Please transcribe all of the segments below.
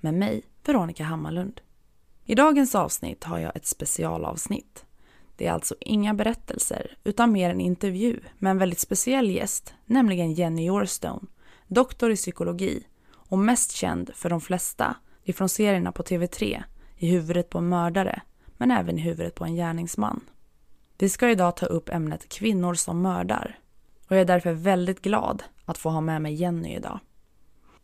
med mig, Veronica Hammarlund. I dagens avsnitt har jag ett specialavsnitt. Det är alltså inga berättelser, utan mer en intervju med en väldigt speciell gäst, nämligen Jenny Yorstone, doktor i psykologi och mest känd för de flesta ifrån serierna på TV3, I huvudet på en mördare, men även I huvudet på en gärningsman. Vi ska idag ta upp ämnet kvinnor som mördar och jag är därför väldigt glad att få ha med mig Jenny idag.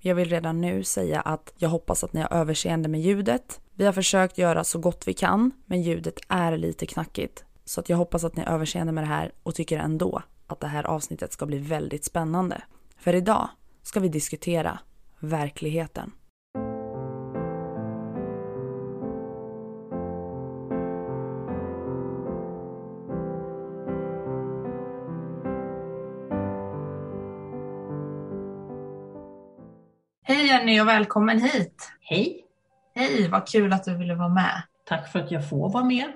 Jag vill redan nu säga att jag hoppas att ni har överseende med ljudet. Vi har försökt göra så gott vi kan, men ljudet är lite knackigt. Så att jag hoppas att ni har överseende med det här och tycker ändå att det här avsnittet ska bli väldigt spännande. För idag ska vi diskutera verkligheten. Jenny och välkommen hit. Hej! Hej, vad kul att du ville vara med. Tack för att jag får vara med.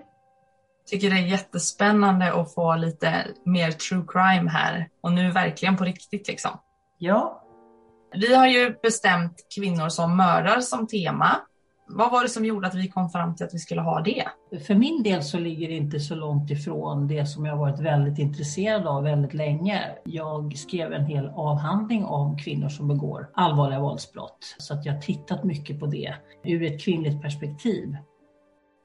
Tycker det är jättespännande att få lite mer true crime här och nu verkligen på riktigt liksom. Ja, Vi har ju bestämt kvinnor som mördar som tema. Vad var det som gjorde att vi kom fram till att vi skulle ha det? för min del så ligger det inte så långt ifrån det som jag varit väldigt intresserad av väldigt länge. Jag skrev en hel avhandling om kvinnor som begår allvarliga våldsbrott. Så att jag har tittat mycket på det ur ett kvinnligt perspektiv.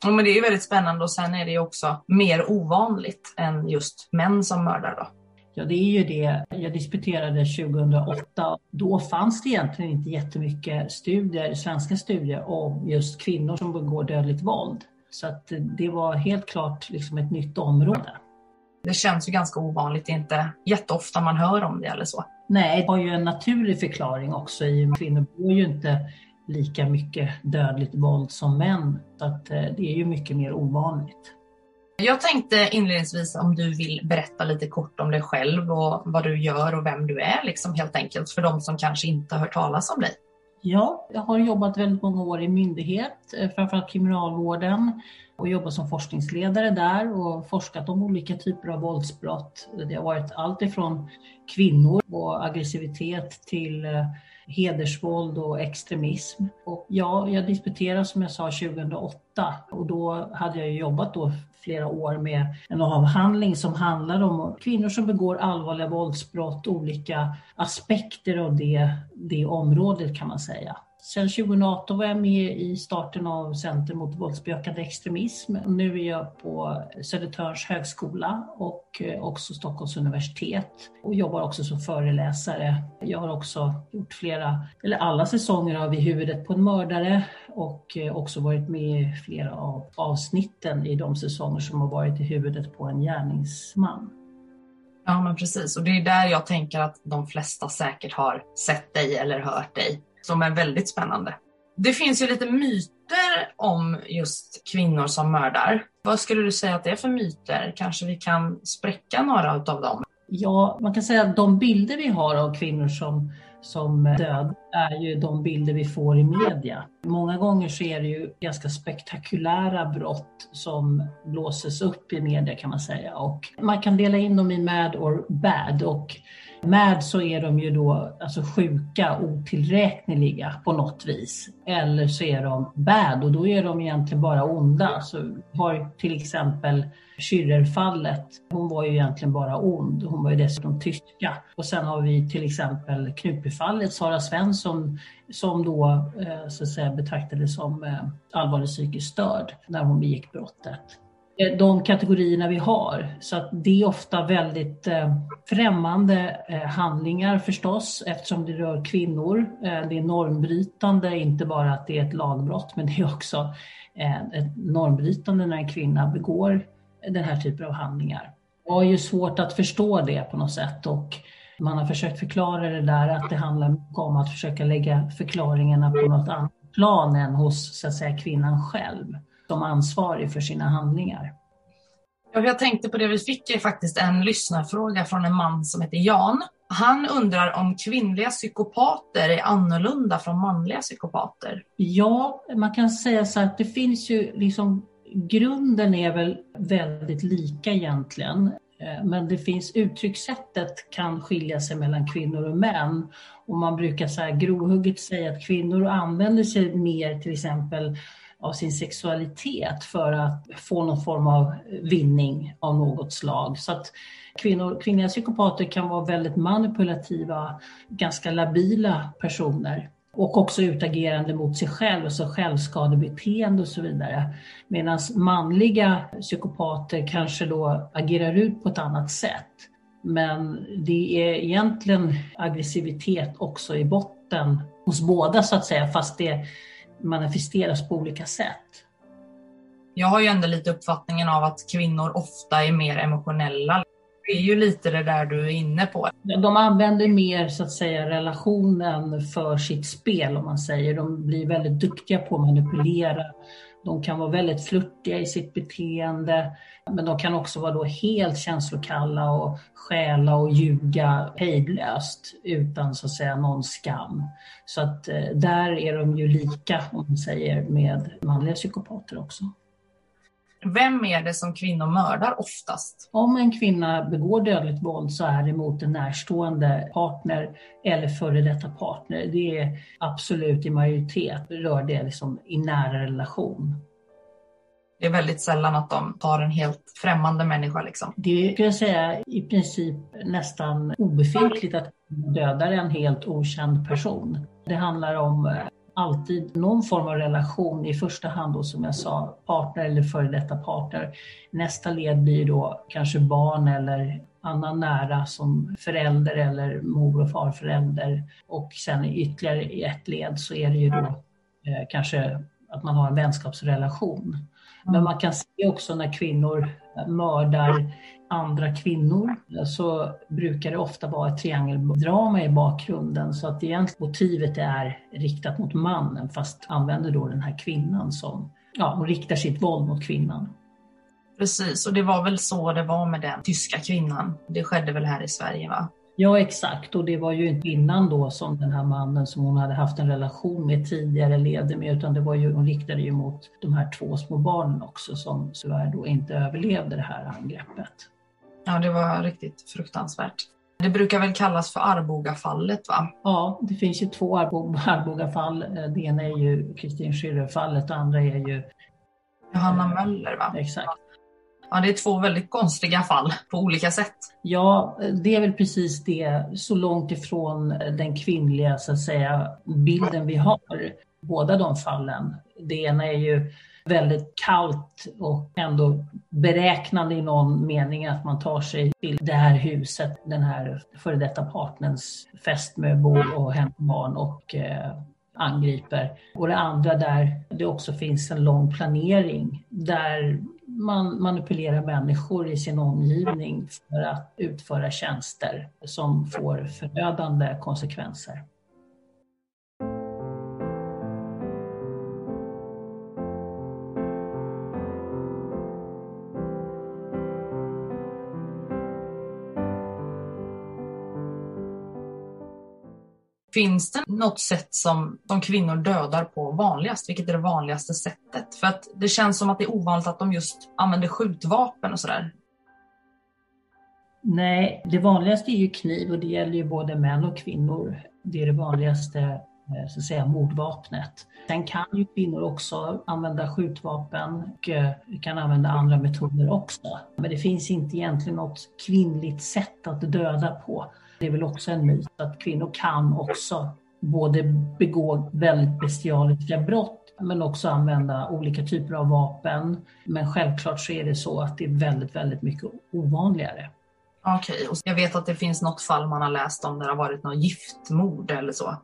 Ja, men det är ju väldigt spännande och sen är det ju också mer ovanligt än just män som mördar då. Ja, det är ju det. Jag disputerade 2008. Då fanns det egentligen inte jättemycket studier, svenska studier om just kvinnor som begår dödligt våld. Så att det var helt klart liksom ett nytt område. Det känns ju ganska ovanligt, det är inte jätteofta man hör om det eller så. Nej, det har ju en naturlig förklaring också i och med att kvinnor begår ju inte lika mycket dödligt våld som män. Så att eh, det är ju mycket mer ovanligt. Jag tänkte inledningsvis om du vill berätta lite kort om dig själv och vad du gör och vem du är, liksom helt enkelt för de som kanske inte har hört talas om dig. Ja, jag har jobbat väldigt många år i myndighet, eh, framförallt kriminalvården och jobbat som forskningsledare där och forskat om olika typer av våldsbrott. Det har varit allt ifrån kvinnor och aggressivitet till eh, hedersvåld och extremism. Och ja, jag disputerade som jag sa 2008 och då hade jag jobbat då flera år med en avhandling som handlar om kvinnor som begår allvarliga våldsbrott, olika aspekter av det, det området kan man säga. Sen 2018 var jag med i starten av Center mot våldsbejakande extremism. Nu är jag på Södertörns högskola och eh, också Stockholms universitet och jobbar också som föreläsare. Jag har också gjort flera, eller alla säsonger av I huvudet på en mördare och eh, också varit med i flera av avsnitten i de säsonger som har varit i huvudet på en gärningsman. Ja, men precis. Och det är där jag tänker att de flesta säkert har sett dig eller hört dig, som är väldigt spännande. Det finns ju lite myter om just kvinnor som mördar. Vad skulle du säga att det är för myter? Kanske vi kan spräcka några av dem? Ja, man kan säga att de bilder vi har av kvinnor som, som död är ju de bilder vi får i media. Många gånger så är det ju ganska spektakulära brott som blåses upp i media kan man säga. Och man kan dela in dem i mad or bad och Mad så är de ju då alltså sjuka, otillräkneliga på något vis. Eller så är de bad och då är de egentligen bara onda. Så har till exempel Schürrerfallet, hon var ju egentligen bara ond. Hon var ju dessutom tyska. Och sen har vi till exempel Knutbyfallet, Sara Svensson, som då eh, så att säga, betraktades som eh, allvarligt psykiskt störd när hon begick brottet. Eh, de kategorierna vi har. Så att det är ofta väldigt eh, främmande eh, handlingar förstås eftersom det rör kvinnor. Eh, det är normbrytande, inte bara att det är ett lagbrott men det är också eh, ett normbrytande när en kvinna begår den här typen av handlingar. Det har ju svårt att förstå det på något sätt och man har försökt förklara det där att det handlar om att försöka lägga förklaringarna på något annat plan än hos så att säga, kvinnan själv som ansvarig för sina handlingar. Jag tänkte på det, vi fick faktiskt en lyssnarfråga från en man som heter Jan. Han undrar om kvinnliga psykopater är annorlunda från manliga psykopater? Ja, man kan säga så att det finns ju liksom, grunden är väl väldigt lika egentligen. Eh, men det finns uttryckssättet kan skilja sig mellan kvinnor och män. Och man brukar så här grovhugget säga att kvinnor använder sig mer till exempel av sin sexualitet för att få någon form av vinning av något slag. Så att kvinnor, kvinnliga psykopater kan vara väldigt manipulativa, ganska labila personer och också utagerande mot sig själv, så självskadebeteende och så vidare. Medan manliga psykopater kanske då agerar ut på ett annat sätt. Men det är egentligen aggressivitet också i botten hos båda så att säga, fast det manifesteras på olika sätt. Jag har ju ändå lite uppfattningen av att kvinnor ofta är mer emotionella. Det är ju lite det där du är inne på. De använder mer så att säga relationen för sitt spel om man säger. De blir väldigt duktiga på att manipulera. De kan vara väldigt flörtiga i sitt beteende. Men de kan också vara då helt känslokalla och stjäla och ljuga hejdlöst utan så att säga någon skam. Så att eh, där är de ju lika om man säger med manliga psykopater också. Vem är det som kvinnor mördar oftast? Om en kvinna begår dödligt våld så är det mot en närstående partner eller före detta partner. Det är absolut i majoritet rör det liksom i nära relation. Det är väldigt sällan att de tar en helt främmande människa. Liksom. Det skulle jag säga i princip nästan obefintligt att döda en helt okänd person. Det handlar om eh, alltid någon form av relation, i första hand då som jag sa partner eller före detta partner. Nästa led blir då kanske barn eller annan nära som förälder eller mor och farförälder. Och sen ytterligare i ett led så är det ju då eh, kanske att man har en vänskapsrelation. Men man kan se också när kvinnor mördar andra kvinnor så brukar det ofta vara ett triangeldrama i bakgrunden så att egentligen motivet är riktat mot mannen fast använder då den här kvinnan som, ja, hon riktar sitt våld mot kvinnan. Precis, och det var väl så det var med den tyska kvinnan. Det skedde väl här i Sverige va? Ja exakt och det var ju inte innan då som den här mannen som hon hade haft en relation med tidigare levde med utan det var ju, hon riktade ju mot de här två små barnen också som tyvärr då inte överlevde det här angreppet. Ja det var riktigt fruktansvärt. Det brukar väl kallas för Arbogafallet va? Ja, det finns ju två Arbogafall. Det ena är ju Kristin Schürrer-fallet och andra är ju Johanna Möller va? Exakt. Ja, det är två väldigt konstiga fall på olika sätt. Ja, det är väl precis det, så långt ifrån den kvinnliga så att säga, bilden vi har. Båda de fallen. Det ena är ju väldigt kallt och ändå beräknande i någon mening att man tar sig till det här huset, den här före detta partners fästmö och hembarn och eh, angriper. Och det andra där det också finns en lång planering där man manipulerar människor i sin omgivning för att utföra tjänster som får förödande konsekvenser. Finns det något sätt som, som kvinnor dödar på vanligast? Vilket är det vanligaste sättet? För att det känns som att det är ovanligt att de just använder skjutvapen och sådär. Nej, det vanligaste är ju kniv och det gäller ju både män och kvinnor. Det är det vanligaste eh, så att säga, mordvapnet. Sen kan ju kvinnor också använda skjutvapen och eh, kan använda andra metoder också. Men det finns inte egentligen något kvinnligt sätt att döda på. Det är väl också en myt att kvinnor kan också både begå väldigt bestialiska brott men också använda olika typer av vapen. Men självklart så är det så att det är väldigt, väldigt mycket ovanligare. Okej, okay. jag vet att det finns något fall man har läst om där det har varit något giftmord eller så.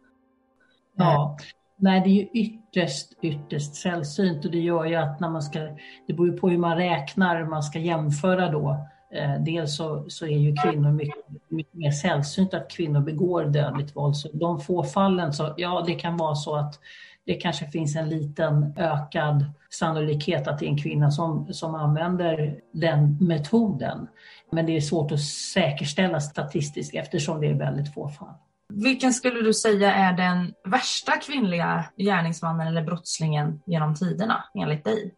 Ja, nej det är ju ytterst, ytterst sällsynt och det gör ju att när man ska, det beror ju på hur man räknar, man ska jämföra då. Eh, dels så, så är ju kvinnor mycket, mycket mer sällsynt att kvinnor begår dödligt våld. Så de få fallen, så ja det kan vara så att det kanske finns en liten ökad sannolikhet att det är en kvinna som, som använder den metoden. Men det är svårt att säkerställa statistiskt eftersom det är väldigt få fall. Vilken skulle du säga är den värsta kvinnliga gärningsmannen eller brottslingen genom tiderna enligt dig?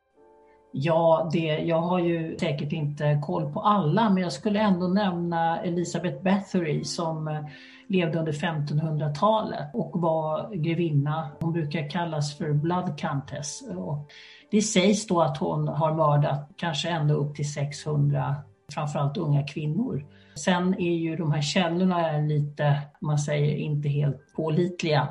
Ja, det, jag har ju säkert inte koll på alla, men jag skulle ändå nämna Elisabeth Bathory som eh, levde under 1500-talet och var grevinna. Hon brukar kallas för Blood Countess. Och det sägs då att hon har mördat kanske ända upp till 600 framförallt unga kvinnor. Sen är ju de här källorna lite, man säger, inte helt pålitliga.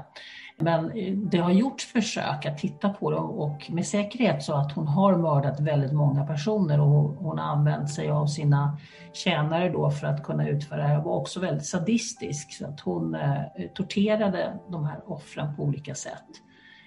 Men eh, det har gjorts försök att titta på dem och med säkerhet så att hon har mördat väldigt många personer och hon har använt sig av sina tjänare då för att kunna utföra det här. Hon var också väldigt sadistisk så att hon eh, torterade de här offren på olika sätt.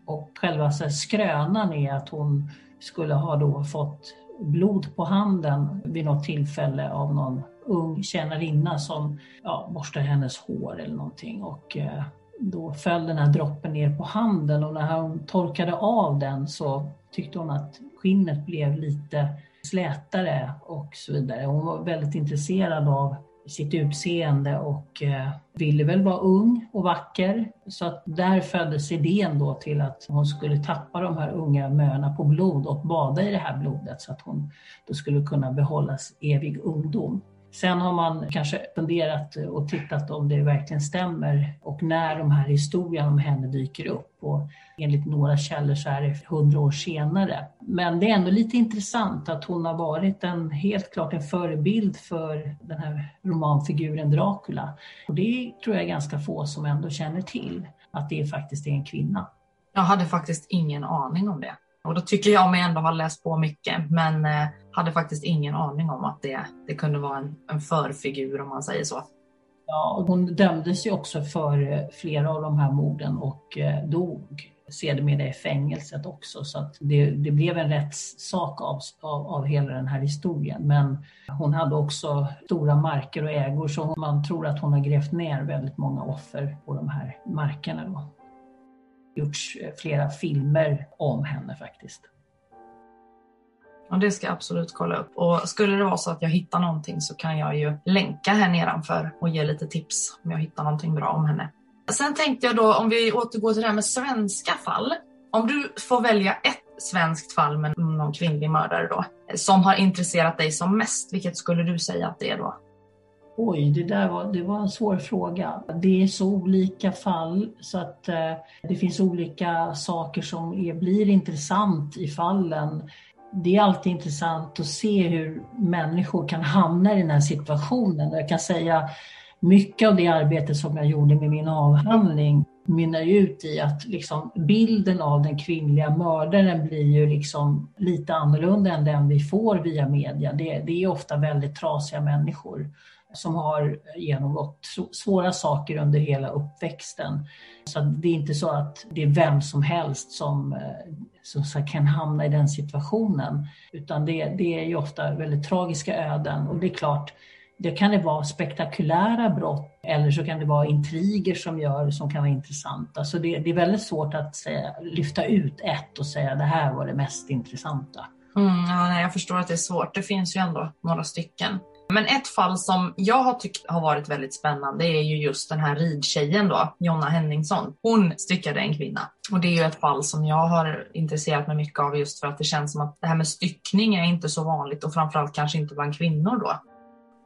Och själva så skrönan är att hon skulle ha då fått blod på handen vid något tillfälle av någon ung tjänarinna som ja, borstar hennes hår eller någonting. Och, eh, då föll den här droppen ner på handen och när hon torkade av den så tyckte hon att skinnet blev lite slätare och så vidare. Hon var väldigt intresserad av sitt utseende och eh, ville väl vara ung och vacker. Så att där föddes idén då till att hon skulle tappa de här unga möna på blod och bada i det här blodet så att hon då skulle kunna behållas evig ungdom. Sen har man kanske funderat och tittat om det verkligen stämmer och när de här historierna om henne dyker upp. Och enligt några källor så är det hundra år senare. Men det är ändå lite intressant att hon har varit en, helt klart en förebild för den här romanfiguren Dracula. Och det tror jag är ganska få som ändå känner till, att det faktiskt är en kvinna. Jag hade faktiskt ingen aning om det. Och då tycker jag mig ändå ha läst på mycket, men eh, hade faktiskt ingen aning om att det, det kunde vara en, en förfigur om man säger så. Ja, och hon dömdes ju också för eh, flera av de här morden och eh, dog sedermera i fängelset också. Så att det, det blev en rättssak av, av, av hela den här historien. Men hon hade också stora marker och ägor så man tror att hon har grävt ner väldigt många offer på de här markerna. Då gjorts eh, flera filmer om henne faktiskt. Ja, det ska jag absolut kolla upp. Och skulle det vara så att jag hittar någonting så kan jag ju länka här nedanför och ge lite tips om jag hittar någonting bra om henne. Sen tänkte jag då om vi återgår till det här med svenska fall. Om du får välja ett svenskt fall med någon kvinnlig mördare då, som har intresserat dig som mest, vilket skulle du säga att det är då? Oj, det där var, det var en svår fråga. Det är så olika fall så att eh, det finns olika saker som är, blir intressant i fallen. Det är alltid intressant att se hur människor kan hamna i den här situationen. Jag kan säga mycket av det arbete som jag gjorde med min avhandling mynnar ut i att liksom bilden av den kvinnliga mördaren blir ju liksom lite annorlunda än den vi får via media. Det, det är ofta väldigt trasiga människor som har eh, genomgått svåra saker under hela uppväxten. Så det är inte så att det är vem som helst som, eh, som kan hamna i den situationen. Utan det, det är ju ofta väldigt tragiska öden och det är klart, det kan det vara spektakulära brott eller så kan det vara intriger som gör som kan vara intressanta. Så det, det är väldigt svårt att säga, lyfta ut ett och säga det här var det mest intressanta. Mm, ja, jag förstår att det är svårt. Det finns ju ändå några stycken. Men ett fall som jag har tyckt har varit väldigt spännande är ju just den här ridtjejen då, Jonna Henningsson. Hon styckade en kvinna. Och det är ju ett fall som jag har intresserat mig mycket av just för att det känns som att det här med styckning är inte så vanligt och framförallt kanske inte bland kvinnor då.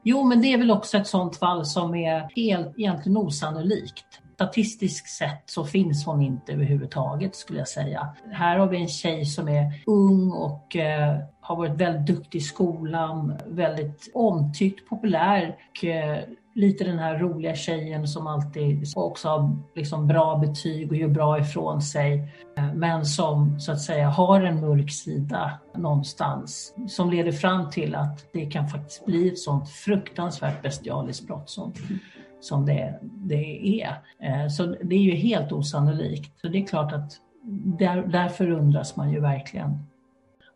Jo, men det är väl också ett sånt fall som är helt egentligen osannolikt. Statistiskt sett så finns hon inte överhuvudtaget skulle jag säga. Här har vi en tjej som är ung och eh, har varit väldigt duktig i skolan, väldigt omtyckt, populär och eh, lite den här roliga tjejen som alltid också har liksom bra betyg och gör bra ifrån sig. Eh, men som så att säga har en mörk sida någonstans som leder fram till att det kan faktiskt bli ett sånt fruktansvärt bestialiskt brott som, som det, det är. Eh, så det är ju helt osannolikt. Så det är klart att där, där förundras man ju verkligen.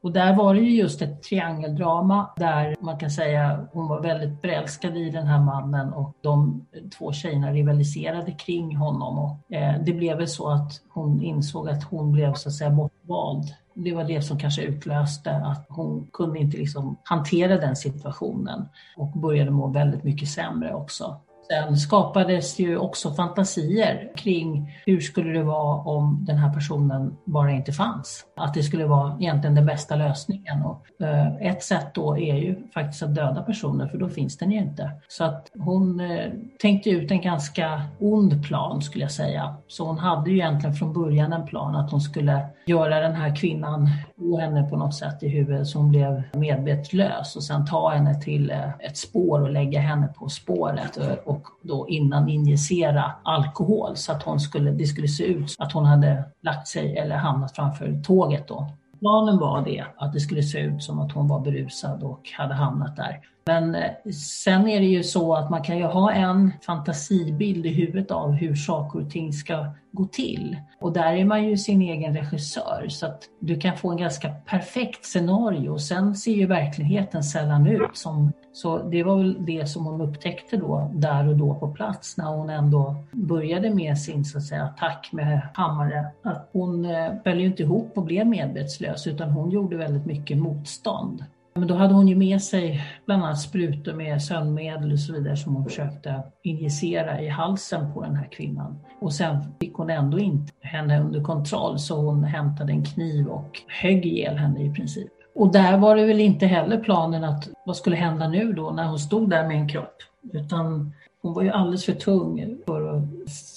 Och där var det ju just ett triangeldrama där man kan säga hon var väldigt förälskad i den här mannen och de två tjejerna rivaliserade kring honom. Och, eh, det blev väl så att hon insåg att hon blev så att säga bortvald. Det var det som kanske utlöste att hon kunde inte liksom hantera den situationen och började må väldigt mycket sämre också. Sen skapades ju också fantasier kring hur skulle det vara om den här personen bara inte fanns. Att det skulle vara egentligen den bästa lösningen. Och, eh, ett sätt då är ju faktiskt att döda personen för då finns den ju inte. Så att hon eh, tänkte ut en ganska ond plan skulle jag säga. Så hon hade ju egentligen från början en plan att hon skulle göra den här kvinnan och henne på något sätt i huvudet så hon blev medvetslös och sen ta henne till eh, ett spår och lägga henne på spåret och och då innan injicera alkohol så att hon skulle, det skulle se ut att hon hade lagt sig eller hamnat framför tåget då. Planen var det, att det skulle se ut som att hon var berusad och hade hamnat där. Men eh, sen är det ju så att man kan ju ha en fantasibild i huvudet av hur saker och ting ska gå till. Och där är man ju sin egen regissör så att du kan få en ganska perfekt scenario. Sen ser ju verkligheten sällan ut som så det var väl det som hon upptäckte då, där och då på plats när hon ändå började med sin så att säga, attack med hammare. Att hon eh, föll ju inte ihop och blev medvetslös utan hon gjorde väldigt mycket motstånd. Men då hade hon ju med sig bland annat sprutor med sömnmedel och så vidare som hon försökte injicera i halsen på den här kvinnan. Och sen fick hon ändå inte henne under kontroll så hon hämtade en kniv och högg ihjäl henne i princip. Och där var det väl inte heller planen att vad skulle hända nu då när hon stod där med en kropp. Utan hon var ju alldeles för tung för att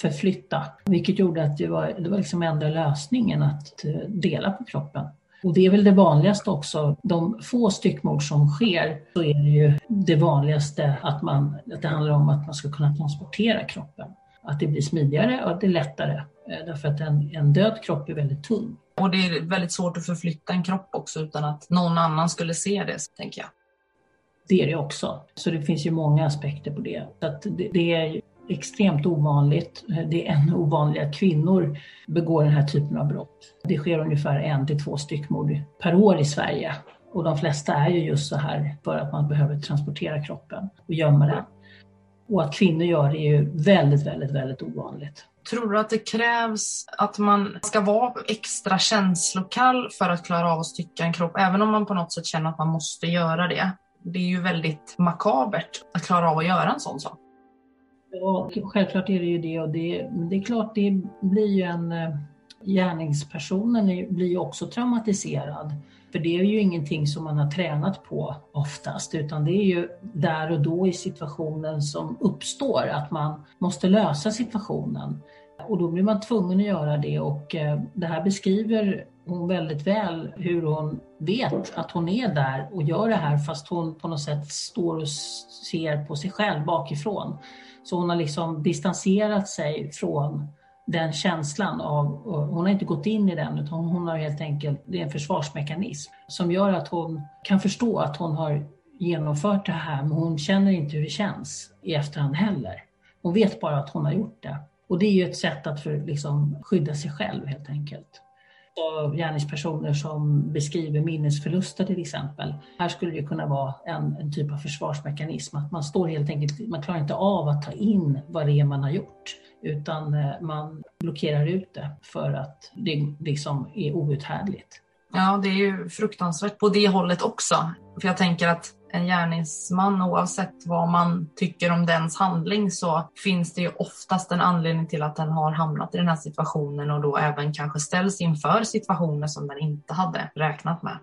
förflytta. Vilket gjorde att det var, det var liksom enda lösningen att dela på kroppen. Och det är väl det vanligaste också. De få styckmord som sker så är det ju det vanligaste att, man, att det handlar om att man ska kunna transportera kroppen. Att det blir smidigare och att det är lättare. Eh, därför att en, en död kropp är väldigt tung. Och det är väldigt svårt att förflytta en kropp också utan att någon annan skulle se det, tänker jag. Det är det också. Så det finns ju många aspekter på det. Så det, det är extremt ovanligt. Eh, det är ännu ovanligare att kvinnor begår den här typen av brott. Det sker ungefär en till två styckmord per år i Sverige. Och de flesta är ju just så här för att man behöver transportera kroppen och gömma den. Och att kvinnor gör det är ju väldigt, väldigt, väldigt ovanligt. Tror du att det krävs att man ska vara extra känslokall för att klara av att stycka en kropp, även om man på något sätt känner att man måste göra det? Det är ju väldigt makabert att klara av att göra en sån sak. Ja, självklart är det ju det och det, men det är klart det blir ju en eh, gärningspersonen blir ju också traumatiserad. För det är ju ingenting som man har tränat på oftast utan det är ju där och då i situationen som uppstår att man måste lösa situationen. Och då blir man tvungen att göra det och eh, det här beskriver hon väldigt väl hur hon vet att hon är där och gör det här fast hon på något sätt står och ser på sig själv bakifrån. Så hon har liksom distanserat sig från den känslan av, hon har inte gått in i den utan hon har helt enkelt, det är en försvarsmekanism som gör att hon kan förstå att hon har genomfört det här men hon känner inte hur det känns i efterhand heller. Hon vet bara att hon har gjort det. Och det är ju ett sätt att för, liksom, skydda sig själv helt enkelt. Typ också gärningspersoner som beskriver minnesförluster till exempel. Här skulle det kunna vara en, en typ av försvarsmekanism, att man står helt enkelt, man klarar inte av att ta in vad det är man har gjort utan eh, man blockerar ut det för att det liksom är outhärdligt. Ja, det är ju fruktansvärt på det hållet också. För jag tänker att en gärningsman, oavsett vad man tycker om dens handling, så finns det ju oftast en anledning till att den har hamnat i den här situationen och då även kanske ställs inför situationer som den inte hade räknat med.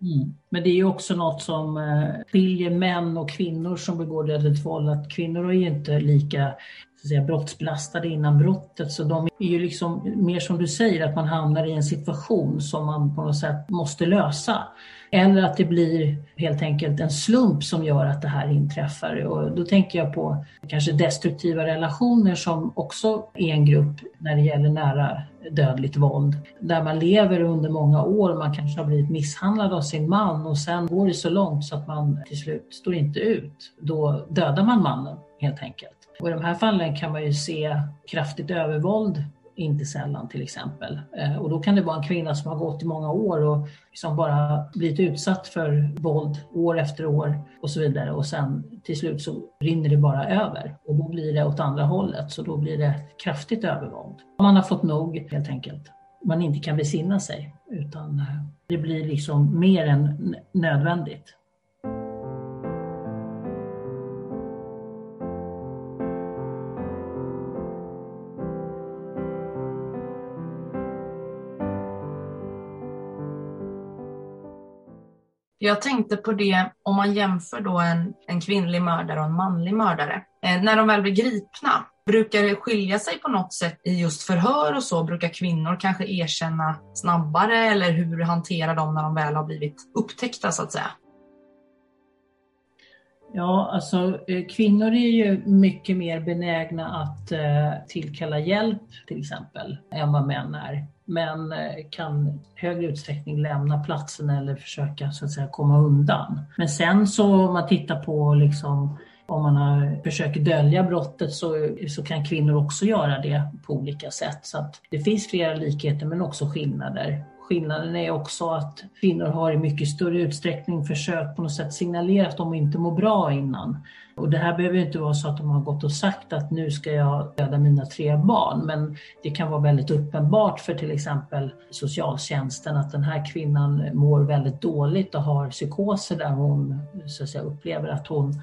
Mm. Men det är ju också något som eh, skiljer män och kvinnor som begår dödligt våld, att kvinnor är ju inte lika så att säga, brottsbelastade innan brottet. Så de är ju liksom mer som du säger, att man hamnar i en situation som man på något sätt måste lösa. Eller att det blir helt enkelt en slump som gör att det här inträffar. Och då tänker jag på kanske destruktiva relationer som också är en grupp när det gäller nära dödligt våld. Där man lever under många år, man kanske har blivit misshandlad av sin man och sen går det så långt så att man till slut står inte ut. Då dödar man mannen helt enkelt. Och I de här fallen kan man ju se kraftigt övervåld inte sällan till exempel. Eh, och då kan det vara en kvinna som har gått i många år och som bara blivit utsatt för våld år efter år och så vidare och sen till slut så rinner det bara över och då blir det åt andra hållet så då blir det kraftigt övervåld. Man har fått nog helt enkelt. Man inte kan besinna sig utan eh, det blir liksom mer än nödvändigt. Jag tänkte på det om man jämför då en, en kvinnlig mördare och en manlig mördare. Eh, när de väl blir gripna, brukar det skilja sig på något sätt i just förhör och så? Brukar kvinnor kanske erkänna snabbare eller hur hanterar de när de väl har blivit upptäckta så att säga? Ja, alltså eh, kvinnor är ju mycket mer benägna att eh, tillkalla hjälp till exempel än vad män är. Män eh, kan i högre utsträckning lämna platsen eller försöka så att säga komma undan. Men sen så om man tittar på liksom om man har, försöker dölja brottet så, så kan kvinnor också göra det på olika sätt. Så att det finns flera likheter men också skillnader. Skillnaden är också att kvinnor har i mycket större utsträckning försökt på något sätt signalera att de inte mår bra innan. Och det här behöver inte vara så att de har gått och sagt att nu ska jag döda mina tre barn, men det kan vara väldigt uppenbart för till exempel socialtjänsten att den här kvinnan mår väldigt dåligt och har psykoser där hon så att säga, upplever att hon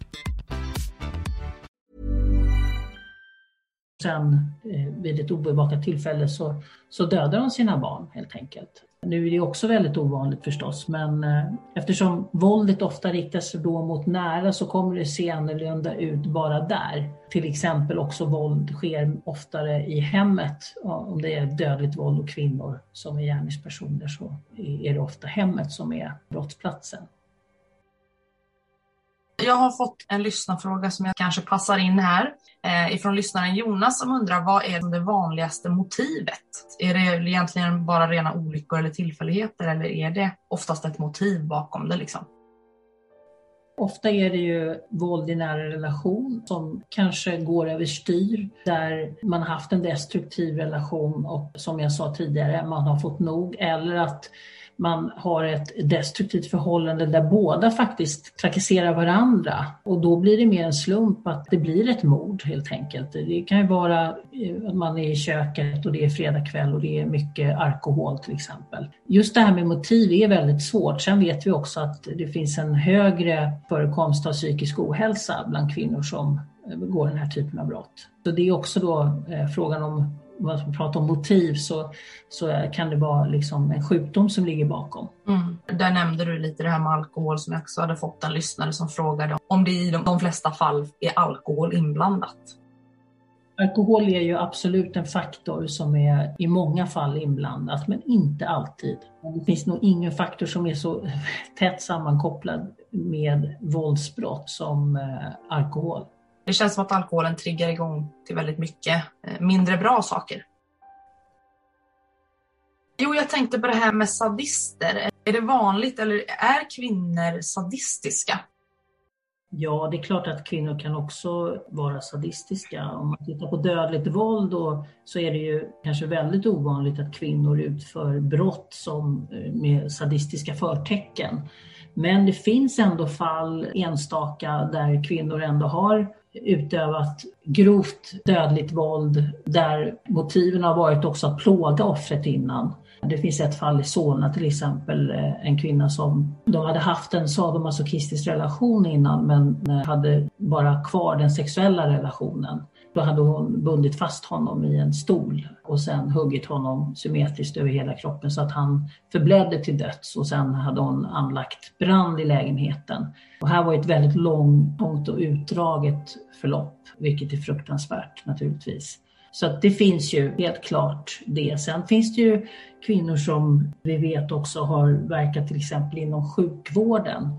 Sen eh, vid ett obevakat tillfälle så, så dödar de sina barn helt enkelt. Nu är det också väldigt ovanligt förstås, men eh, eftersom våldet ofta riktas då mot nära så kommer det se annorlunda ut bara där. Till exempel också våld sker oftare i hemmet. Om det är dödligt våld och kvinnor som är gärningspersoner så är det ofta hemmet som är brottsplatsen. Jag har fått en lyssnarfråga som jag kanske passar in här eh, ifrån lyssnaren Jonas som undrar vad är det vanligaste motivet? Är det egentligen bara rena olyckor eller tillfälligheter eller är det oftast ett motiv bakom det liksom? Ofta är det ju våld i nära relation som kanske går överstyr, där man haft en destruktiv relation och som jag sa tidigare, man har fått nog. Eller att man har ett destruktivt förhållande där båda faktiskt trakasserar varandra och då blir det mer en slump att det blir ett mord helt enkelt. Det kan ju vara eh, att man är i köket och det är fredag kväll och det är mycket alkohol till exempel. Just det här med motiv är väldigt svårt. Sen vet vi också att det finns en högre förekomst av psykisk ohälsa bland kvinnor som begår den här typen av brott. Så det är också då eh, frågan om man pratar om motiv så, så kan det vara liksom en sjukdom som ligger bakom. Mm. Där nämnde du lite det här med alkohol som jag också hade fått en lyssnare som frågade om det i de, de flesta fall är alkohol inblandat. Alkohol är ju absolut en faktor som är i många fall inblandat, men inte alltid. Det finns nog ingen faktor som är så tätt sammankopplad med våldsbrott som eh, alkohol. Det känns som att alkoholen triggar igång till väldigt mycket eh, mindre bra saker. Jo, jag tänkte på det här med sadister. Är det vanligt eller är kvinnor sadistiska? Ja, det är klart att kvinnor kan också vara sadistiska. Om man tittar på dödligt våld då, så är det ju kanske väldigt ovanligt att kvinnor utför brott som, eh, med sadistiska förtecken. Men det finns ändå fall, enstaka, där kvinnor ändå har utövat grovt dödligt våld där motiven har varit också att plåga offret innan. Det finns ett fall i Solna till exempel, eh, en kvinna som de hade haft en sadomasochistisk relation innan men eh, hade bara kvar den sexuella relationen. Då hade hon bundit fast honom i en stol och sen huggit honom symmetriskt över hela kroppen så att han förblödde till döds och sen hade hon anlagt brand i lägenheten. Och här var ett väldigt långt och utdraget förlopp, vilket är fruktansvärt naturligtvis. Så att det finns ju helt klart det. Sen finns det ju kvinnor som vi vet också har verkat till exempel inom sjukvården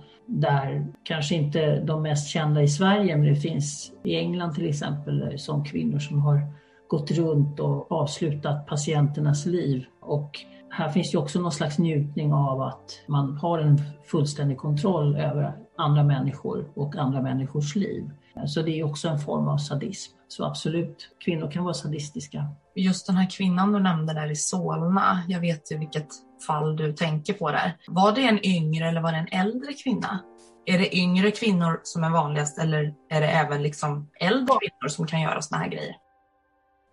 där kanske inte de mest kända i Sverige, men det finns i England till exempel som kvinnor som har gått runt och avslutat patienternas liv. Och här finns ju också någon slags njutning av att man har en fullständig kontroll över andra människor och andra människors liv. Så det är också en form av sadism. Så absolut, kvinnor kan vara sadistiska. Just den här kvinnan du nämnde där i Solna, jag vet ju vilket fall du tänker på där. Var det en yngre eller var det en äldre kvinna? Är det yngre kvinnor som är vanligast eller är det även liksom äldre kvinnor som kan göra såna här grejer?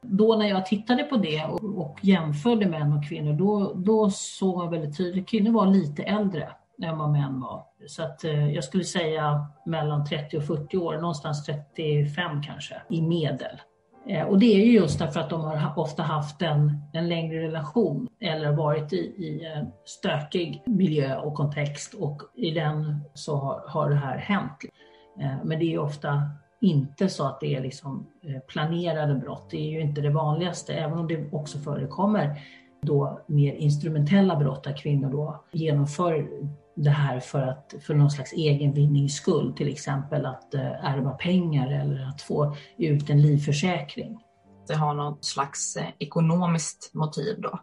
Då när jag tittade på det och, och jämförde män och kvinnor, då, då såg man väldigt tydligt att kvinnor var lite äldre än vad män var. Så att eh, jag skulle säga mellan 30 och 40 år, någonstans 35 kanske, i medel. Eh, och det är ju just därför att de har ofta haft en, en längre relation eller varit i, i en stökig miljö och kontext och i den så har, har det här hänt. Eh, men det är ju ofta inte så att det är liksom eh, planerade brott. Det är ju inte det vanligaste, även om det också förekommer då mer instrumentella brott där kvinnor då genomför det här för, att, för någon slags egen vinnings skull, till exempel att eh, ärva pengar eller att få ut en livförsäkring. Det har något slags eh, ekonomiskt motiv då?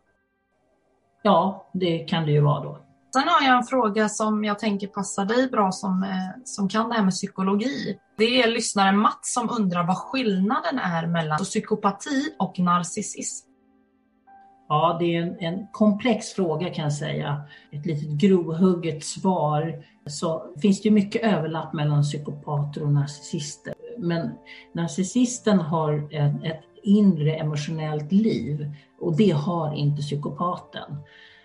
Ja, det kan det ju vara då. Sen har jag en fråga som jag tänker passar dig bra som, eh, som kan det här med psykologi. Det är lyssnaren Mats som undrar vad skillnaden är mellan psykopati och narcissism. Ja, det är en, en, komplex fråga kan jag säga. Ett litet grovhugget svar. Så finns det mycket överlapp mellan psykopater och narcissister. Men narcissisten har ett, ett inre emotionellt liv och det har inte psykopaten.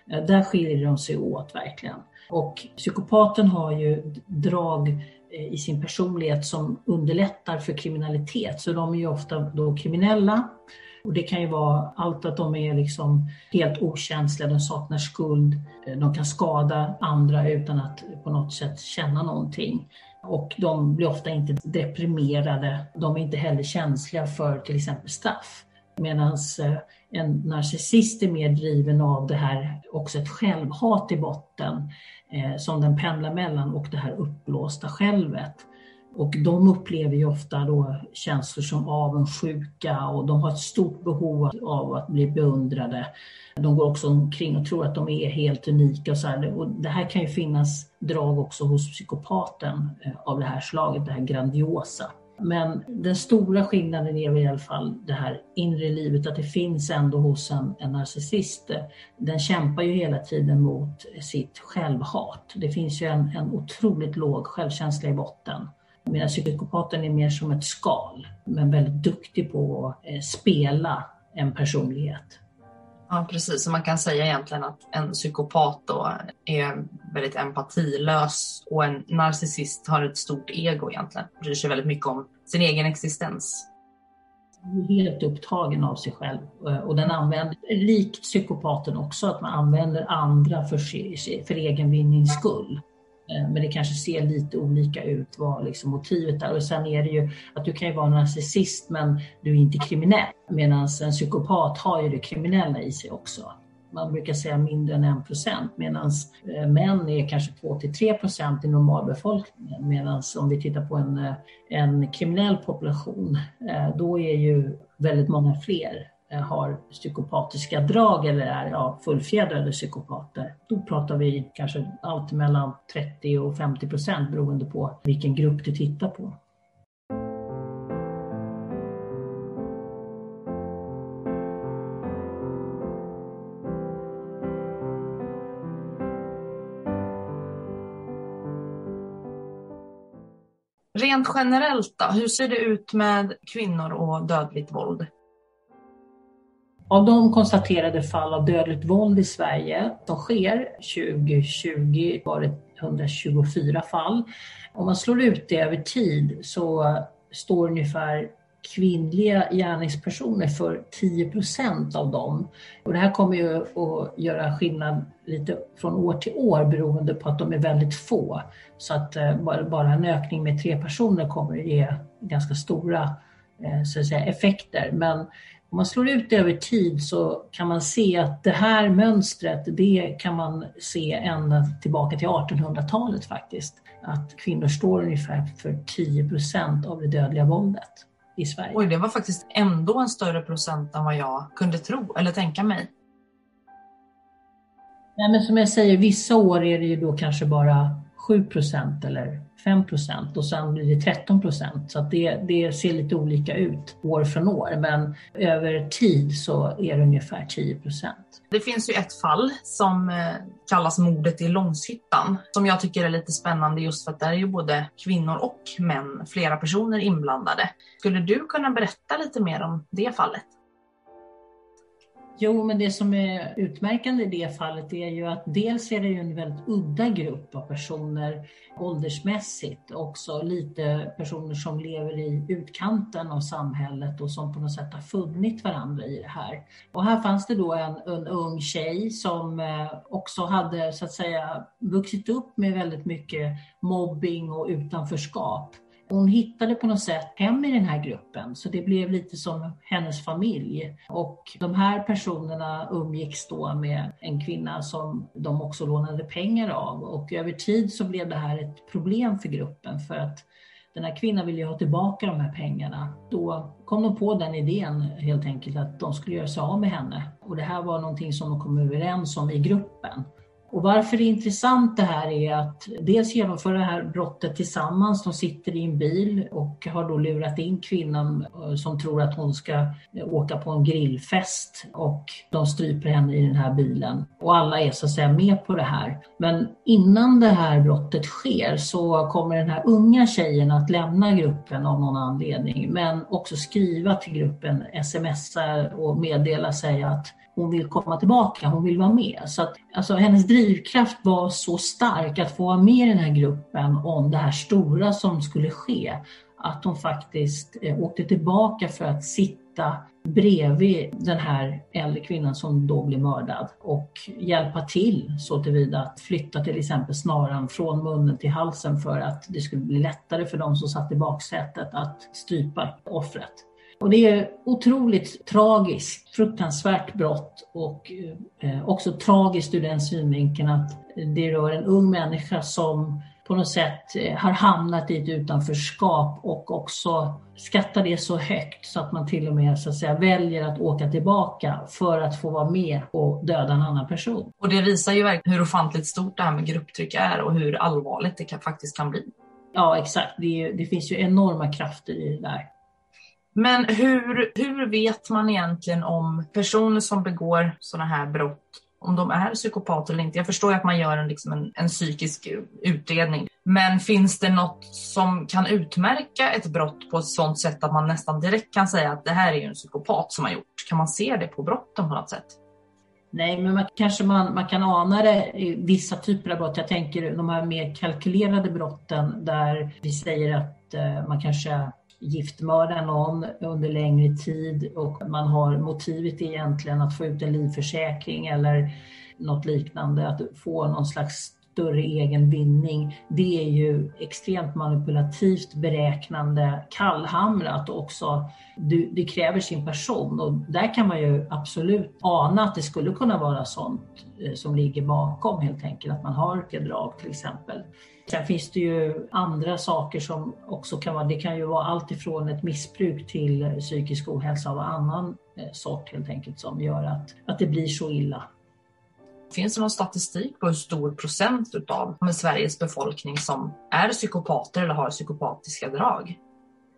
Där skiljer de sig åt verkligen. Och psykopaten har ju drag eh, i sin personlighet som underlättar för kriminalitet. Så de är ju ofta då kriminella och det kan ju vara allt att de är liksom helt okänsliga, de saknar skuld, de kan skada andra utan att på något sätt känna någonting. Och de blir ofta inte deprimerade, de är inte heller känsliga för till exempel straff. Medan eh, en narcissist är mer driven av det här, också ett självhat i botten, eh, som den pendlar mellan och det här uppblåsta självet. Och de upplever ju ofta då känslor som avundsjuka och de har ett stort behov av att bli beundrade. De går också omkring och tror att de är helt unika. Och så här. Och det här kan ju finnas drag också hos psykopaten eh, av det här slaget, det här grandiosa. Men den stora skillnaden är väl i alla fall det här inre livet, att det finns ändå hos en, en narcissist. Den kämpar ju hela tiden mot sitt självhat. Det finns ju en, en otroligt låg självkänsla i botten. Medan psykopaten är mer som ett skal, men väldigt duktig på att eh, spela en personlighet. Ja, precis. Så man kan säga egentligen att en psykopat då är väldigt empatilös och en narcissist har ett stort ego egentligen. Bryr sig väldigt mycket om sin egen existens. Helt upptagen av sig själv eh, och den använder, likt psykopaten också, att man använder andra för, för egen vinnings skull. Eh, men det kanske ser lite olika ut vad liksom motivet är. Och sen är det ju att du kan ju vara narcissist men du är inte kriminell. Medan en psykopat har ju det kriminella i sig också. Man brukar säga mindre än 1 procent medan eh, män är kanske 2 till 3 procent i normalbefolkningen. Medan om vi tittar på en, eh, en kriminell population, då är ju väldigt många fler Eh, har psykopatiska drag eller är ja, fullfjädrade psykopater. Då pratar vi kanske allt mellan 30 och 50 procent beroende på vilken grupp du tittar på. Rent generellt då, hur ser det ut med kvinnor och dödligt våld? Av de konstaterade fall av dödligt våld i Sverige som sker 2020 var det 124 fall. Om man slår ut det över tid så står ungefär kvinnliga gärningspersoner för 10 procent av dem. Och det här kommer ju att göra skillnad lite från år till år beroende på att de är väldigt få. Så att eh, bara en ökning med tre personer kommer att ge ganska stora eh, så att säga, effekter. Men om man slår ut det över tid så kan man se att det här mönstret, det kan man se ända tillbaka till 1800-talet faktiskt. Att kvinnor står ungefär för 10 procent av det dödliga våldet i Sverige. Oj, det var faktiskt ändå en större procent än vad jag kunde tro eller tänka mig. Nej, men som jag säger, vissa år är det ju då kanske bara 7 procent eller 5 procent och sen blir det 13 procent. Så det, det ser lite olika ut år från år men över tid så är det ungefär 10 procent. Det finns ju ett fall som eh, kallas mordet i Långshyttan som jag tycker är lite spännande just för att där är ju både kvinnor och män, flera personer inblandade. Skulle du kunna berätta lite mer om det fallet? Jo, men det som är utmärkande i det fallet är ju att dels är det ju en väldigt udda grupp av personer åldersmässigt, också lite personer som lever i utkanten av samhället och som på något sätt har funnit varandra i det här. Och här fanns det då en, en ung tjej som eh, också hade så att säga vuxit upp med väldigt mycket mobbing och utanförskap. Hon hittade på något sätt hem i den här gruppen så det blev lite som hennes familj. Och de här personerna umgicks då med en kvinna som de också lånade pengar av och över tid så blev det här ett problem för gruppen för att den här kvinnan ville ju ha tillbaka de här pengarna. Då kom de på den idén helt enkelt att de skulle göra sig av med henne. Och det här var någonting som de kom överens om i gruppen. Och varför det är intressant det här är att dels genomför det här brottet tillsammans. De sitter i en bil och har då lurat in kvinnan eh, som tror att hon ska eh, åka på en grillfest och de stryper henne i den här bilen. Och alla är så att säga med på det här. Men innan det här brottet sker så kommer den här unga tjejen att lämna gruppen av någon anledning men också skriva till gruppen, smsa och meddela sig att hon vill komma tillbaka, hon vill vara med. Så att, alltså, hennes drivkraft var så stark att få vara med i den här gruppen om det här stora som skulle ske. Att hon faktiskt eh, åkte tillbaka för att sitta bredvid den här äldre kvinnan som då blev mördad och hjälpa till så tillvida att flytta till exempel snaran från munnen till halsen för att det skulle bli lättare för de som satt i baksätet att strypa offret. Och det är otroligt tragiskt, fruktansvärt brott och eh, också tragiskt ur den synvinkeln att det rör en ung människa som på något sätt eh, har hamnat i ett utanförskap och också skattar det så högt så att man till och med så att säga, väljer att åka tillbaka för att få vara med och döda en annan person. Och det visar ju verkligen hur ofantligt stort det här med grupptryck är och hur allvarligt det kan, faktiskt kan bli. Ja exakt, det, det finns ju enorma krafter i det där. Men hur, hur vet man egentligen om personer som begår sådana här brott, om de är psykopater eller inte? Jag förstår att man gör en, liksom en, en psykisk utredning. Men finns det något som kan utmärka ett brott på ett sådant sätt att man nästan direkt kan säga att det här är en psykopat som har gjort? Kan man se det på brotten på något sätt? Nej, men man, kanske man, man kan ana det i vissa typer av brott. Jag tänker de här mer kalkylerade brotten där vi säger att eh, man kanske giftmörda någon under längre tid och man har motivet egentligen att få ut en livförsäkring eller något liknande, att få någon slags större egen vinning, det är ju extremt manipulativt, beräknande, kallhamrat och också du, det kräver sin person och där kan man ju absolut ana att det skulle kunna vara sånt eh, som ligger bakom helt enkelt, att man har drag till exempel. Sen finns det ju andra saker som också kan vara, det kan ju vara allt ifrån ett missbruk till psykisk ohälsa av annan eh, sort helt enkelt som gör att, att det blir så illa. Finns det någon statistik på hur stor procent utav Sveriges befolkning som är psykopater eller har psykopatiska drag?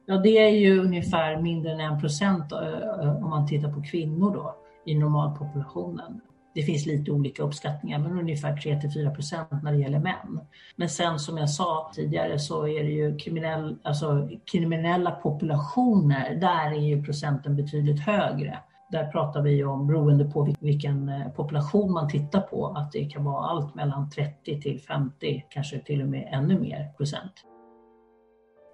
Ja, det är ju ungefär mindre än en procent eh, om man tittar på kvinnor då i normalpopulationen. Det finns lite olika uppskattningar, men ungefär 3 till 4 procent när det gäller män. Men sen som jag sa tidigare så är det ju kriminell, alltså, kriminella populationer, där är ju procenten betydligt högre. Där pratar vi om, beroende på vilken eh, population man tittar på, att det kan vara allt mellan 30 till 50, kanske till och med ännu mer procent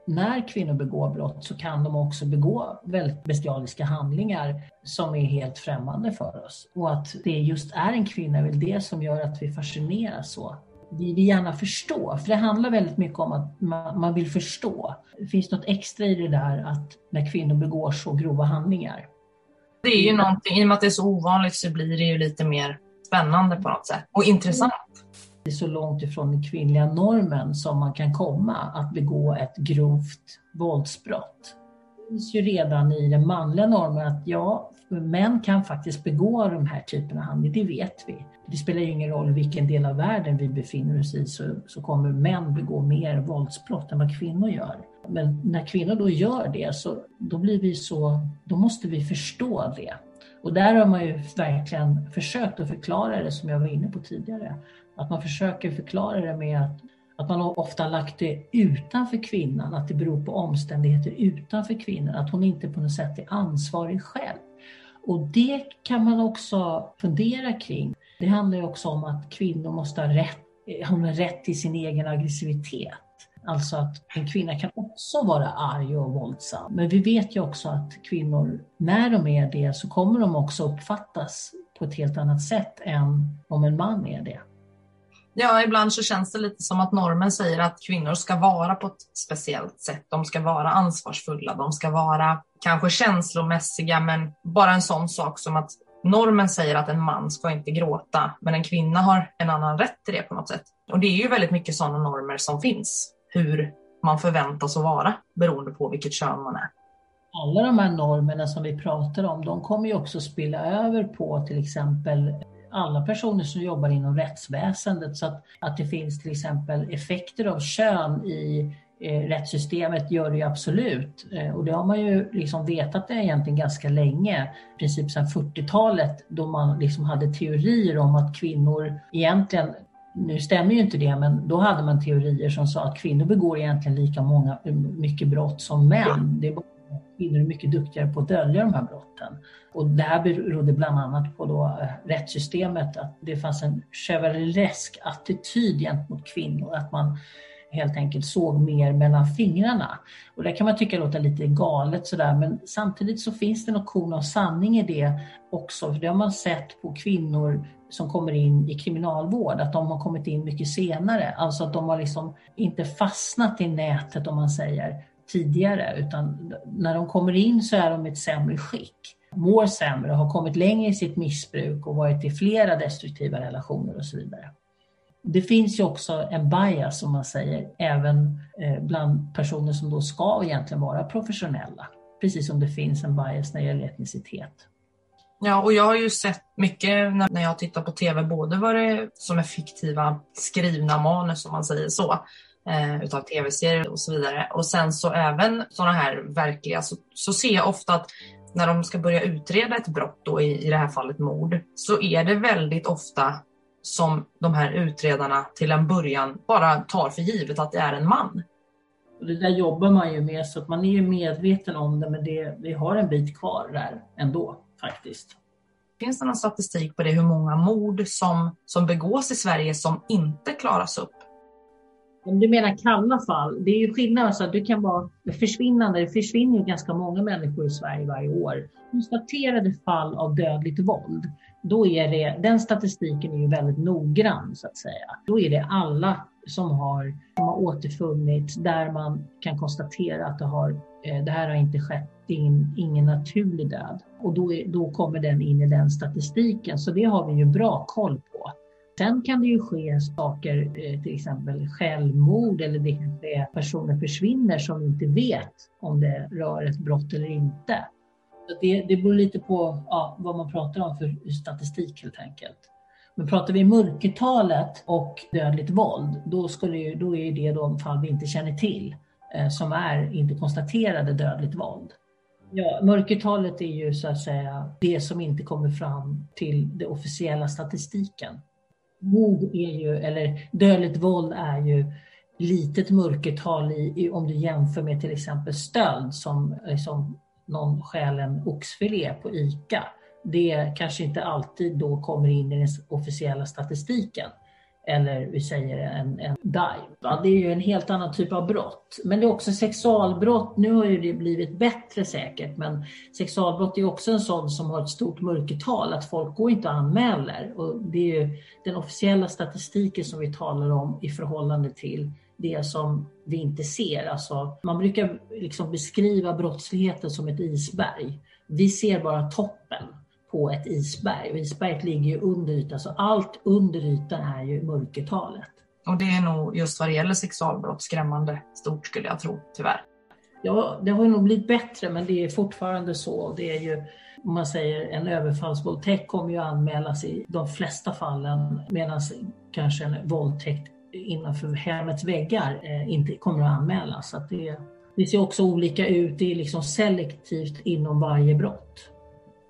när kvinnor begår brott så kan de också begå väldigt bestialiska handlingar som är helt främmande för oss. Och att det just är en kvinna är väl det som gör att vi fascineras så. Vi vill gärna förstå, för det handlar väldigt mycket om att man vill förstå. Det finns något extra i det där att när kvinnor begår så grova handlingar. Det är ju någonting, i och med att det är så ovanligt så blir det ju lite mer spännande på något sätt och intressant. Det är så långt ifrån den kvinnliga normen som man kan komma att begå ett grovt våldsbrott. Det finns ju redan i den manliga normen att ja, män kan faktiskt begå de här typerna av handlingar, det vet vi. Det spelar ju ingen roll vilken del av världen vi befinner oss i så, så kommer män begå mer våldsbrott än vad kvinnor gör. Men när kvinnor då gör det så då blir vi så, då måste vi förstå det. Och där har man ju verkligen försökt att förklara det som jag var inne på tidigare. Att man försöker förklara det med att, att man ofta lagt det utanför kvinnan, att det beror på omständigheter utanför kvinnan, att hon inte på något sätt är ansvarig själv. Och det kan man också fundera kring. Det handlar ju också om att kvinnor måste ha rätt, eh, hon har rätt till sin egen aggressivitet. Alltså att en kvinna kan också vara arg och våldsam. Men vi vet ju också att kvinnor, när de är det, så kommer de också uppfattas på ett helt annat sätt än om en man är det. Ja, ibland så känns det lite som att normen säger att kvinnor ska vara på ett speciellt sätt. De ska vara ansvarsfulla, de ska vara kanske känslomässiga, men bara en sån sak som att normen säger att en man ska inte gråta, men en kvinna har en annan rätt till det på något sätt. Och det är ju väldigt mycket sådana normer som finns, hur man förväntas att vara beroende på vilket kön man är. Alla de här normerna som vi pratar om, de kommer ju också spilla över på till exempel alla personer som jobbar inom rättsväsendet så att, att det finns till exempel effekter av kön i eh, rättssystemet gör det ju absolut. Eh, och det har man ju liksom vetat det egentligen ganska länge, i princip sedan 40-talet då man liksom hade teorier om att kvinnor egentligen nu stämmer ju inte det, men då hade man teorier som sa att kvinnor begår egentligen lika många, mycket brott som män. Det är bara kvinnor är mycket duktigare på att dölja de här brotten. Och det här berodde bland annat på då eh, rättssystemet, att det fanns en chevaleresk attityd gentemot kvinnor, att man helt enkelt såg mer mellan fingrarna. Och det kan man tycka låter lite galet sådär, men samtidigt så finns det något korn av sanning i det också, för det har man sett på kvinnor som kommer in i kriminalvård, att de har kommit in mycket senare. Alltså att de har liksom inte fastnat i nätet om man säger tidigare, utan när de kommer in så är de i ett sämre skick mår sämre, har kommit längre i sitt missbruk och varit i flera destruktiva relationer och så vidare. Det finns ju också en bias, som man säger, även eh, bland personer som då ska egentligen vara professionella. Precis som det finns en bias när det gäller etnicitet. Ja, och jag har ju sett mycket när jag tittar på TV, både vad det som är fiktiva skrivna manus, om man säger så, eh, utav tv-serier och så vidare. Och sen så även sådana här verkliga, så, så ser jag ofta att när de ska börja utreda ett brott, då, i, i det här fallet mord, så är det väldigt ofta som de här utredarna till en början bara tar för givet att det är en man. Och det där jobbar man ju med så att man är ju medveten om det men det, vi har en bit kvar där ändå faktiskt. Finns det någon statistik på det hur många mord som, som begås i Sverige som inte klaras upp? Om du menar kalla fall, det är ju skillnad. Alltså att du kan vara försvinnande. Det försvinner ju ganska många människor i Sverige varje år. Konstaterade fall av dödligt våld, då är det, den statistiken är ju väldigt noggrann så att säga. Då är det alla som har, som har återfunnits där man kan konstatera att det, har, eh, det här har inte skett, det är ingen naturlig död. Och då, är, då kommer den in i den statistiken, så det har vi ju bra koll på. Sen kan det ju ske saker, eh, till exempel självmord eller det kanske personer försvinner som inte vet om det rör ett brott eller inte. Det, det beror lite på ja, vad man pratar om för statistik helt enkelt. Men pratar vi mörkertalet och dödligt våld, då, skulle, då är det de fall vi inte känner till eh, som är inte konstaterade dödligt våld. Ja, mörkertalet är ju så att säga det som inte kommer fram till den officiella statistiken. Mord är ju, eller dödligt våld är ju litet mörkertal i, i, om du jämför med till exempel stöld som, som någon stjäl en oxfilé på ICA. Det kanske inte alltid då kommer in i den officiella statistiken. Eller vi säger en, en dive. Det är ju en helt annan typ av brott. Men det är också sexualbrott. Nu har ju det blivit bättre säkert, men sexualbrott är också en sån som har ett stort mörkertal, att folk går inte och anmäler. Och det är ju den officiella statistiken som vi talar om i förhållande till det som vi inte ser. Alltså, man brukar liksom beskriva brottsligheten som ett isberg. Vi ser bara toppen på ett isberg och isberget ligger ju under ytan, så allt under ytan är ju mörkertalet. Och det är nog just vad det gäller sexualbrott skrämmande stort skulle jag tro, tyvärr. Ja, det har nog blivit bättre, men det är fortfarande så. Det är ju, om man säger en överfallsvåldtäkt kommer ju anmälas i de flesta fallen, medan kanske en våldtäkt innanför hemmets väggar eh, inte kommer att anmälas. Så att det, det ser också olika ut, det är liksom selektivt inom varje brott.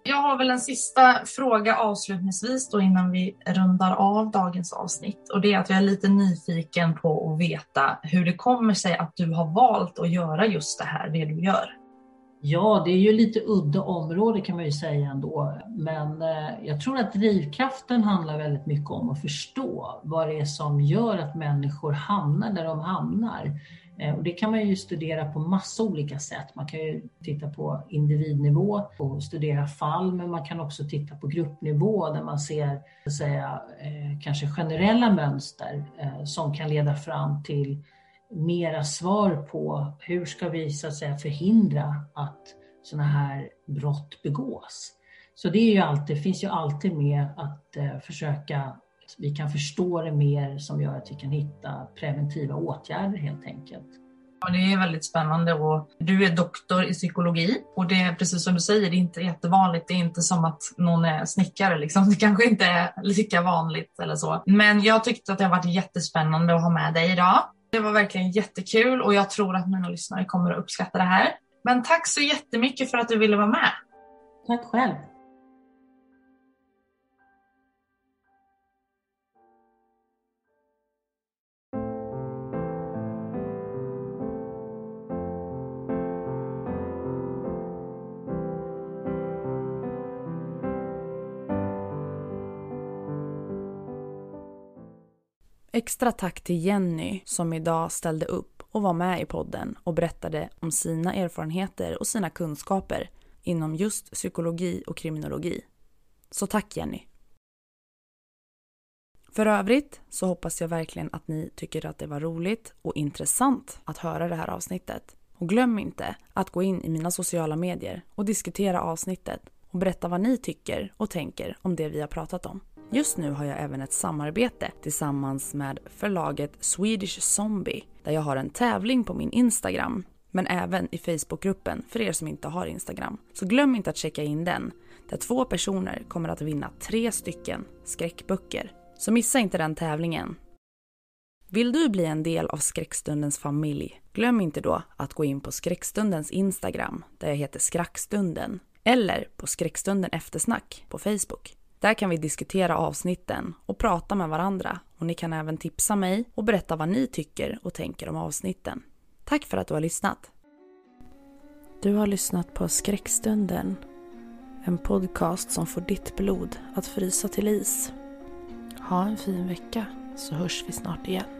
Jag har väl en sista fråga avslutningsvis då innan vi rundar av dagens avsnitt. Och det är att jag är lite nyfiken på att veta hur det kommer sig att du har valt att göra just det här, det du gör. Ja, det är ju lite udda område kan man ju säga ändå. Men eh, jag tror att drivkraften handlar väldigt mycket om att förstå vad det är som gör att människor hamnar där de hamnar. Eh, och det kan man ju studera på massa olika sätt. Man kan ju titta på individnivå och studera fall, men man kan också titta på gruppnivå där man ser så säga, eh, kanske generella mönster eh, som kan leda fram till mera svar på hur ska vi så att säga förhindra att sådana här brott begås. Så det är ju alltid, finns ju alltid med att försöka, att vi kan förstå det mer som gör att vi kan hitta preventiva åtgärder helt enkelt. Ja, det är väldigt spännande och du är doktor i psykologi och det är precis som du säger, det är inte jättevanligt. Det är inte som att någon är snickare liksom. Det kanske inte är lika vanligt eller så. Men jag tyckte att det har varit jättespännande att ha med dig idag. Det var verkligen jättekul och jag tror att mina lyssnare kommer att uppskatta det här. Men tack så jättemycket för att du ville vara med. Tack själv. Extra tack till Jenny som idag ställde upp och var med i podden och berättade om sina erfarenheter och sina kunskaper inom just psykologi och kriminologi. Så tack Jenny! För övrigt så hoppas jag verkligen att ni tycker att det var roligt och intressant att höra det här avsnittet. Och glöm inte att gå in i mina sociala medier och diskutera avsnittet och berätta vad ni tycker och tänker om det vi har pratat om. Just nu har jag även ett samarbete tillsammans med förlaget Swedish Zombie där jag har en tävling på min Instagram men även i Facebookgruppen för er som inte har Instagram. Så glöm inte att checka in den där två personer kommer att vinna tre stycken skräckböcker. Så missa inte den tävlingen. Vill du bli en del av Skräckstundens familj? Glöm inte då att gå in på Skräckstundens Instagram där jag heter Skrackstunden eller på Skräckstunden Eftersnack på Facebook. Där kan vi diskutera avsnitten och prata med varandra och ni kan även tipsa mig och berätta vad ni tycker och tänker om avsnitten. Tack för att du har lyssnat. Du har lyssnat på Skräckstunden. En podcast som får ditt blod att frysa till is. Ha en fin vecka så hörs vi snart igen.